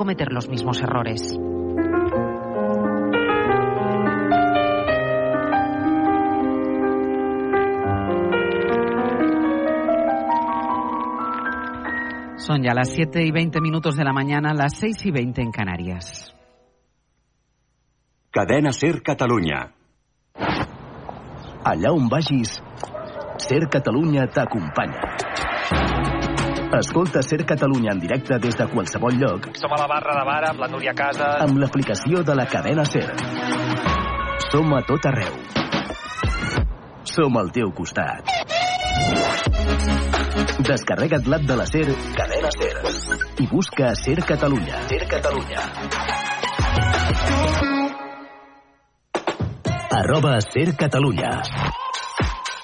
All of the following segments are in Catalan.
cometer los mismos errores. Son ya las 7 y 20 minutos de la mañana, las 6 y 20 en Canarias. Cadena Ser Catalunya. Allà on vagis, Ser Catalunya t'acompanya. Escolta Ser Catalunya en directe des de qualsevol lloc. Som a la barra de bar amb la Núria Casa. Amb l'aplicació de la cadena Ser. Som a tot arreu. Som al teu costat. Descarrega't l'app de la SER, cadena SER, i busca SER Catalunya. SER Catalunya. Arroba SER Catalunya.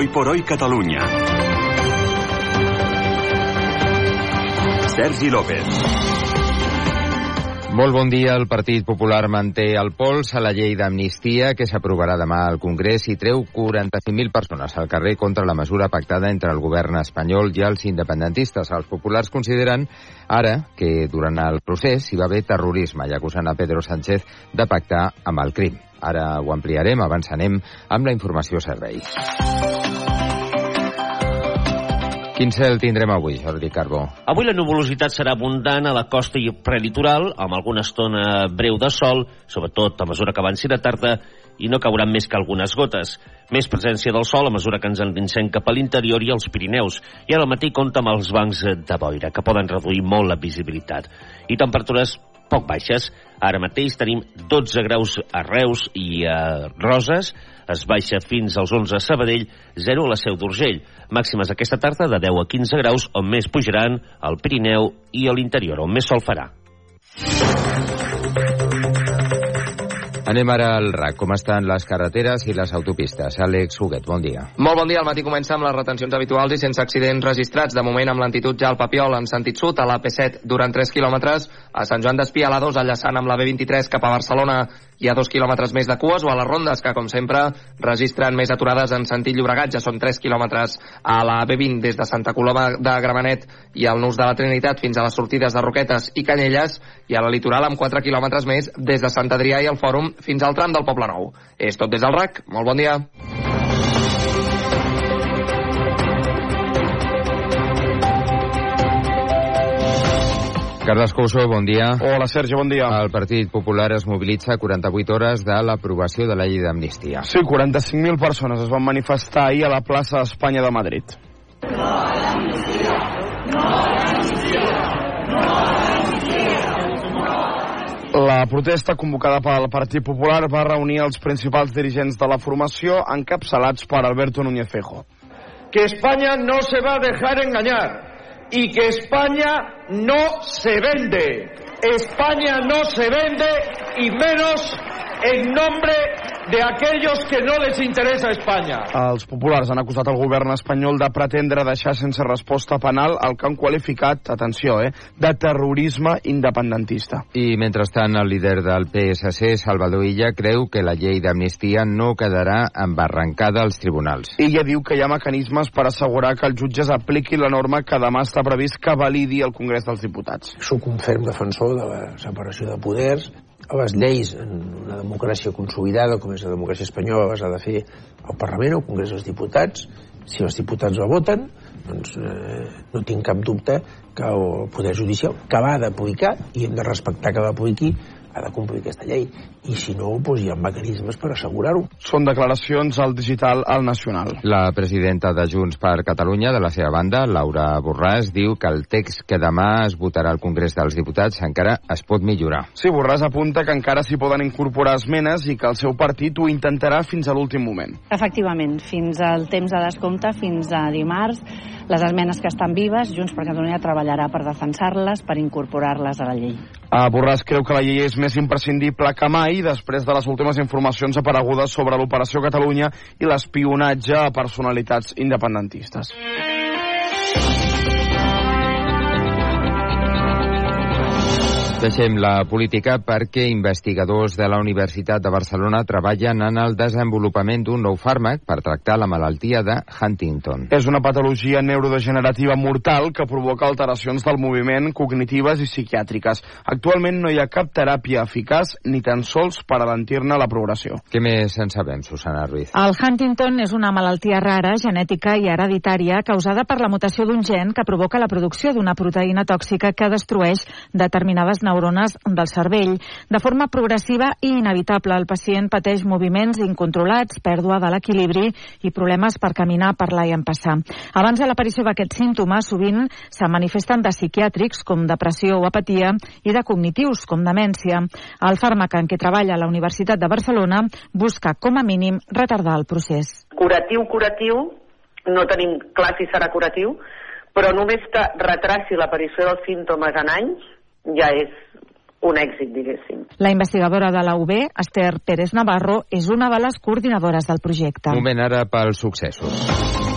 Hoy por hoy Catalunya. Sergi López. Molt bon dia. El Partit Popular manté el pols a la llei d'amnistia que s'aprovarà demà al Congrés i treu 45.000 persones al carrer contra la mesura pactada entre el govern espanyol i els independentistes. Els populars consideren ara que durant el procés hi va haver terrorisme i acusen a Pedro Sánchez de pactar amb el crim. Ara ho ampliarem, abans anem amb la informació servei. Quin cel tindrem avui, Jordi Carbó? Avui la nuvolositat serà abundant a la costa i prelitoral, amb alguna estona breu de sol, sobretot a mesura que avanci la tarda, i no cauran més que algunes gotes. Més presència del sol a mesura que ens endinsem cap a l'interior i als Pirineus, i al matí compta amb els bancs de boira, que poden reduir molt la visibilitat. I temperatures poc baixes. Ara mateix tenim 12 graus a Reus i a Roses, es baixa fins als 11 a Sabadell, 0 a la Seu d'Urgell. Màximes aquesta tarda de 10 a 15 graus, on més pujaran al Pirineu i a l'interior, on més sol farà. Anem ara al RAC. Com estan les carreteres i les autopistes? Àlex Huguet, bon dia. Molt bon dia. El matí comença amb les retencions habituals i sense accidents registrats. De moment amb lentitud ja al Papiol en sentit sud, a la P7 durant 3 quilòmetres, a Sant Joan d'Espí a la 2 enllaçant amb la B23 cap a Barcelona hi ha 2 quilòmetres més de cues o a les rondes que com sempre registren més aturades en sentit Llobregat, ja són 3 quilòmetres a la B20 des de Santa Coloma de Gramenet i al Nus de la Trinitat fins a les sortides de Roquetes i Canyelles i a la litoral amb 4 quilòmetres més des de Sant Adrià i el Fòrum fins al tram del Poble Nou. És tot des del RAC. Molt bon dia. Carles Couso, bon dia. Hola, Sergi, bon dia. El Partit Popular es mobilitza 48 hores de l'aprovació de la llei d'amnistia. Sí, 45.000 persones es van manifestar ahir a la plaça d'Espanya de Madrid. No a l'amnistia! No a l'amnistia! No a l'amnistia! La protesta convocada pel Partit Popular va reunir els principals dirigents de la formació encapçalats per Alberto Núñez Fejo. Que España no se va a dejar engañar y que España no se vende. España no se vende y menos en nombre de aquellos que no les interesa España. Els populars han acusat el govern espanyol de pretendre deixar sense resposta penal el que han qualificat, atenció, eh, de terrorisme independentista. I mentrestant el líder del PSC, Salvador Illa, creu que la llei d'amnistia no quedarà embarrancada als tribunals. Illa diu que hi ha mecanismes per assegurar que els jutges apliquin la norma que demà està previst que validi el Congrés dels Diputats. Soc un ferm defensor de la separació de poders, les lleis en una democràcia consolidada com és la democràcia espanyola les ha de fer el Parlament el Congrés dels Diputats si els diputats la voten doncs eh, no tinc cap dubte que el Poder Judicial que va d'aplicar i hem de respectar que va apliqui ha de complir aquesta llei i si no, doncs hi ha mecanismes per assegurar-ho. Són declaracions al digital al nacional. La presidenta de Junts per Catalunya, de la seva banda, Laura Borràs, diu que el text que demà es votarà al Congrés dels Diputats encara es pot millorar. Sí, Borràs apunta que encara s'hi poden incorporar esmenes i que el seu partit ho intentarà fins a l'últim moment. Efectivament, fins al temps de descompte, fins a dimarts, les esmenes que estan vives, Junts per Catalunya treballarà per defensar-les, per incorporar-les a la llei. Uh, Borràs creu que la llei és més imprescindible que mai després de les últimes informacions aparegudes sobre l'operació Catalunya i l'espionatge a personalitats independentistes. Deixem la política perquè investigadors de la Universitat de Barcelona treballen en el desenvolupament d'un nou fàrmac per tractar la malaltia de Huntington. És una patologia neurodegenerativa mortal que provoca alteracions del moviment cognitives i psiquiàtriques. Actualment no hi ha cap teràpia eficaç ni tan sols per alentir-ne la progressió. Què més en sabem, Susana Ruiz? El Huntington és una malaltia rara, genètica i hereditària causada per la mutació d'un gen que provoca la producció d'una proteïna tòxica que destrueix determinades neurones del cervell. De forma progressiva i inevitable, el pacient pateix moviments incontrolats, pèrdua de l'equilibri i problemes per caminar, parlar i empassar. Abans de l'aparició d'aquests símptomes, sovint se manifesten de psiquiàtrics, com depressió o apatia, i de cognitius, com demència. El fàrmac en què treballa la Universitat de Barcelona busca, com a mínim, retardar el procés. Curatiu, curatiu, no tenim clar si serà curatiu, però només que retraci l'aparició dels símptomes en anys ja és un èxit, diguéssim. La investigadora de la UB, Esther Pérez Navarro, és una de les coordinadores del projecte. Moment ara pels successos.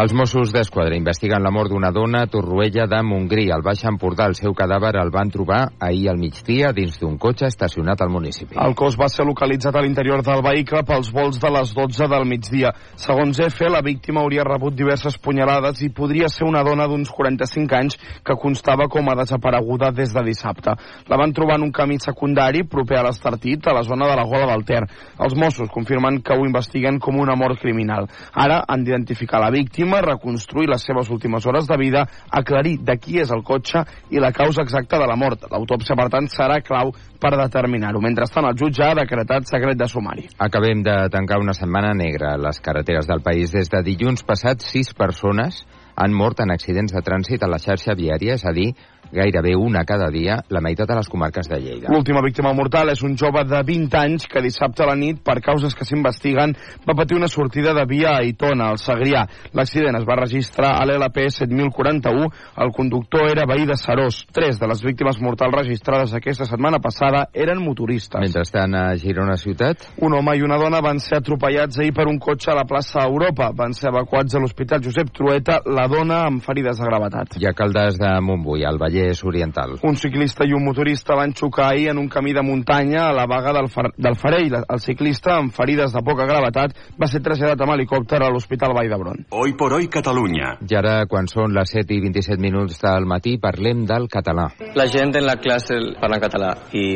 Els Mossos d'Esquadra investiguen la mort d'una dona a Torroella de Montgrí, al Baix Empordà. El seu cadàver el van trobar ahir al migdia dins d'un cotxe estacionat al municipi. El cos va ser localitzat a l'interior del vehicle pels vols de les 12 del migdia. Segons EFE, la víctima hauria rebut diverses punyalades i podria ser una dona d'uns 45 anys que constava com a desapareguda des de dissabte. La van trobar en un camí secundari proper a l'Estartit, a la zona de la Gola del Ter. Els Mossos confirmen que ho investiguen com una mort criminal. Ara han d'identificar la víctima víctima, reconstruir les seves últimes hores de vida, aclarir de qui és el cotxe i la causa exacta de la mort. L'autòpsia, per tant, serà clau per determinar-ho. Mentrestant, el jutge ha decretat secret de sumari. Acabem de tancar una setmana negra a les carreteres del país. Des de dilluns passat, sis persones han mort en accidents de trànsit a la xarxa viària, és a dir, gairebé una cada dia, la meitat de les comarques de Lleida. L'última víctima mortal és un jove de 20 anys que dissabte a la nit, per causes que s'investiguen, va patir una sortida de via a Aitona, al Segrià. L'accident es va registrar a l'LP 7041. El conductor era veí de Serós. Tres de les víctimes mortals registrades aquesta setmana passada eren motoristes. Mentrestant, a Girona ciutat... Un home i una dona van ser atropellats ahir per un cotxe a la plaça Europa. Van ser evacuats a l'Hospital Josep Trueta, la dona amb ferides de gravetat. I a Caldes de Montbui, al Vallès Oriental. Un ciclista i un motorista van xocar ahir en un camí de muntanya a la vaga del, Far del Farell. El ciclista, amb ferides de poca gravetat, va ser traslladat amb helicòpter a l'Hospital Vall d'Hebron. Hoy por hoy Catalunya. I ara, quan són les 7 i 27 minuts del matí, parlem del català. La gent en la classe parla en català i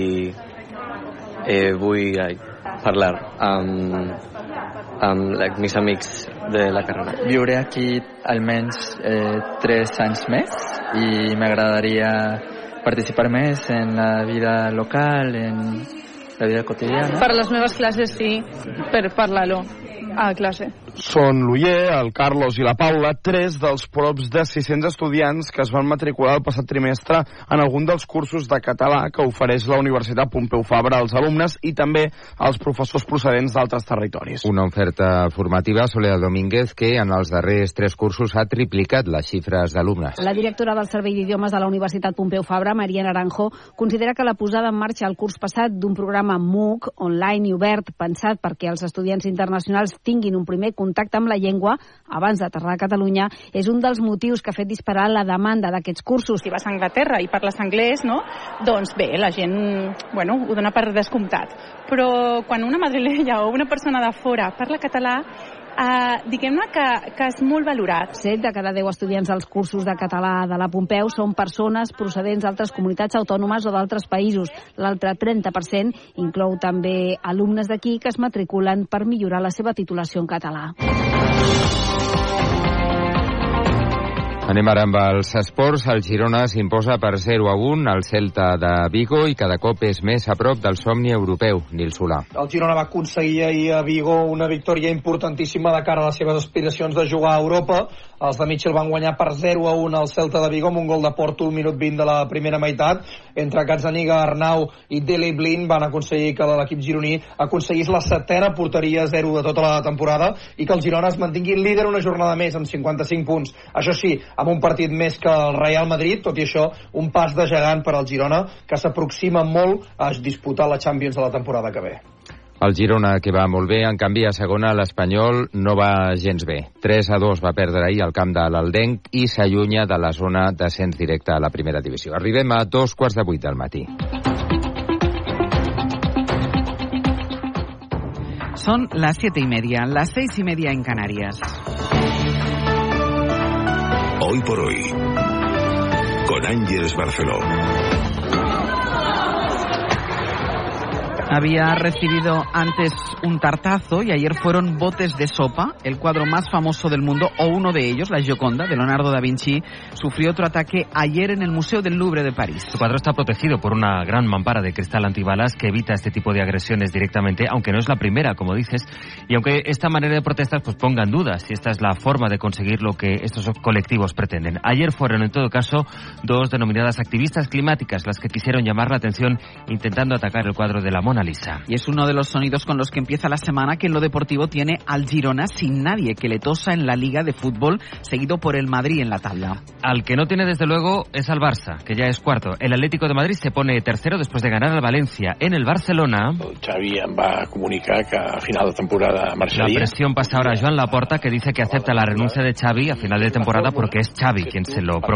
eh, vull ai, parlar amb, amb like, mis amics de la carrera. Viuré aquí almenys eh, tres anys més i m'agradaria participar més en la vida local, en la vida quotidiana. Per les meves classes sí, per parlar-lo a classe. Són l'Uller, el Carlos i la Paula, tres dels props de 600 estudiants que es van matricular el passat trimestre en algun dels cursos de català que ofereix la Universitat Pompeu Fabra als alumnes i també als professors procedents d'altres territoris. Una oferta formativa, Soledad Domínguez, que en els darrers tres cursos ha triplicat les xifres d'alumnes. La directora del Servei d'Idiomes de la Universitat Pompeu Fabra, Maria Naranjo, considera que la posada en marxa el curs passat d'un programa MOOC, online i obert, pensat perquè els estudiants internacionals tinguin un primer contacte amb la llengua abans d'aterrar a Catalunya és un dels motius que ha fet disparar la demanda d'aquests cursos. Si vas a Anglaterra i parles anglès, no? doncs bé, la gent bueno, ho dona per descomptat. Però quan una madrilenya o una persona de fora parla català, Uh, diguem-ne que, que és molt valorat. 7 de cada 10 estudiants dels cursos de català de la Pompeu són persones procedents d'altres comunitats autònomes o d'altres països. L'altre 30% inclou també alumnes d'aquí que es matriculen per millorar la seva titulació en català. Anem ara amb els esports. El Girona s'imposa per 0 a 1 al Celta de Vigo i cada cop és més a prop del somni europeu. Nil Solà. El Girona va aconseguir ahir a Vigo una victòria importantíssima de cara a les seves aspiracions de jugar a Europa. Els de Mitchell van guanyar per 0 a 1 al Celta de Vigo amb un gol de Porto al minut 20 de la primera meitat. Entre Gazzaniga, Arnau i Dele Blin van aconseguir que l'equip gironí aconseguís la setena porteria 0 de tota la temporada i que el Girona es mantingui líder una jornada més amb 55 punts. Això sí, amb un partit més que el Real Madrid, tot i això, un pas de gegant per al Girona, que s'aproxima molt a disputar la Champions de la temporada que ve. El Girona, que va molt bé, en canvi a segona l'Espanyol no va gens bé. 3 a 2 va perdre ahir al camp de l'Aldenc i s'allunya de la zona d'ascens directe a la primera divisió. Arribem a dos quarts de vuit del matí. Son las siete y media, las seis y media en Canarias. Hoy por hoy, con Ángeles Barceló. Había recibido antes un tartazo y ayer fueron botes de sopa. El cuadro más famoso del mundo, o uno de ellos, la Gioconda, de Leonardo da Vinci, sufrió otro ataque ayer en el Museo del Louvre de París. Su cuadro está protegido por una gran mampara de cristal antibalas que evita este tipo de agresiones directamente, aunque no es la primera, como dices, y aunque esta manera de protestar pues ponga en duda si esta es la forma de conseguir lo que estos colectivos pretenden. Ayer fueron, en todo caso, dos denominadas activistas climáticas las que quisieron llamar la atención intentando atacar el cuadro de la Mona Lisa. Y es uno de los sonidos con los que empieza la semana que en lo deportivo tiene al Girona sin nadie que le tosa en la Liga de Fútbol, seguido por el Madrid en la tabla. Al que no tiene desde luego es al Barça, que ya es cuarto. El Atlético de Madrid se pone tercero después de ganar al Valencia. En el Barcelona... Xavi em va comunicar que a final de temporada marxaria. La presión pasa ahora a Joan Laporta, que dice que acepta la renuncia de Xavi a final de temporada porque es Xavi quien se lo propone.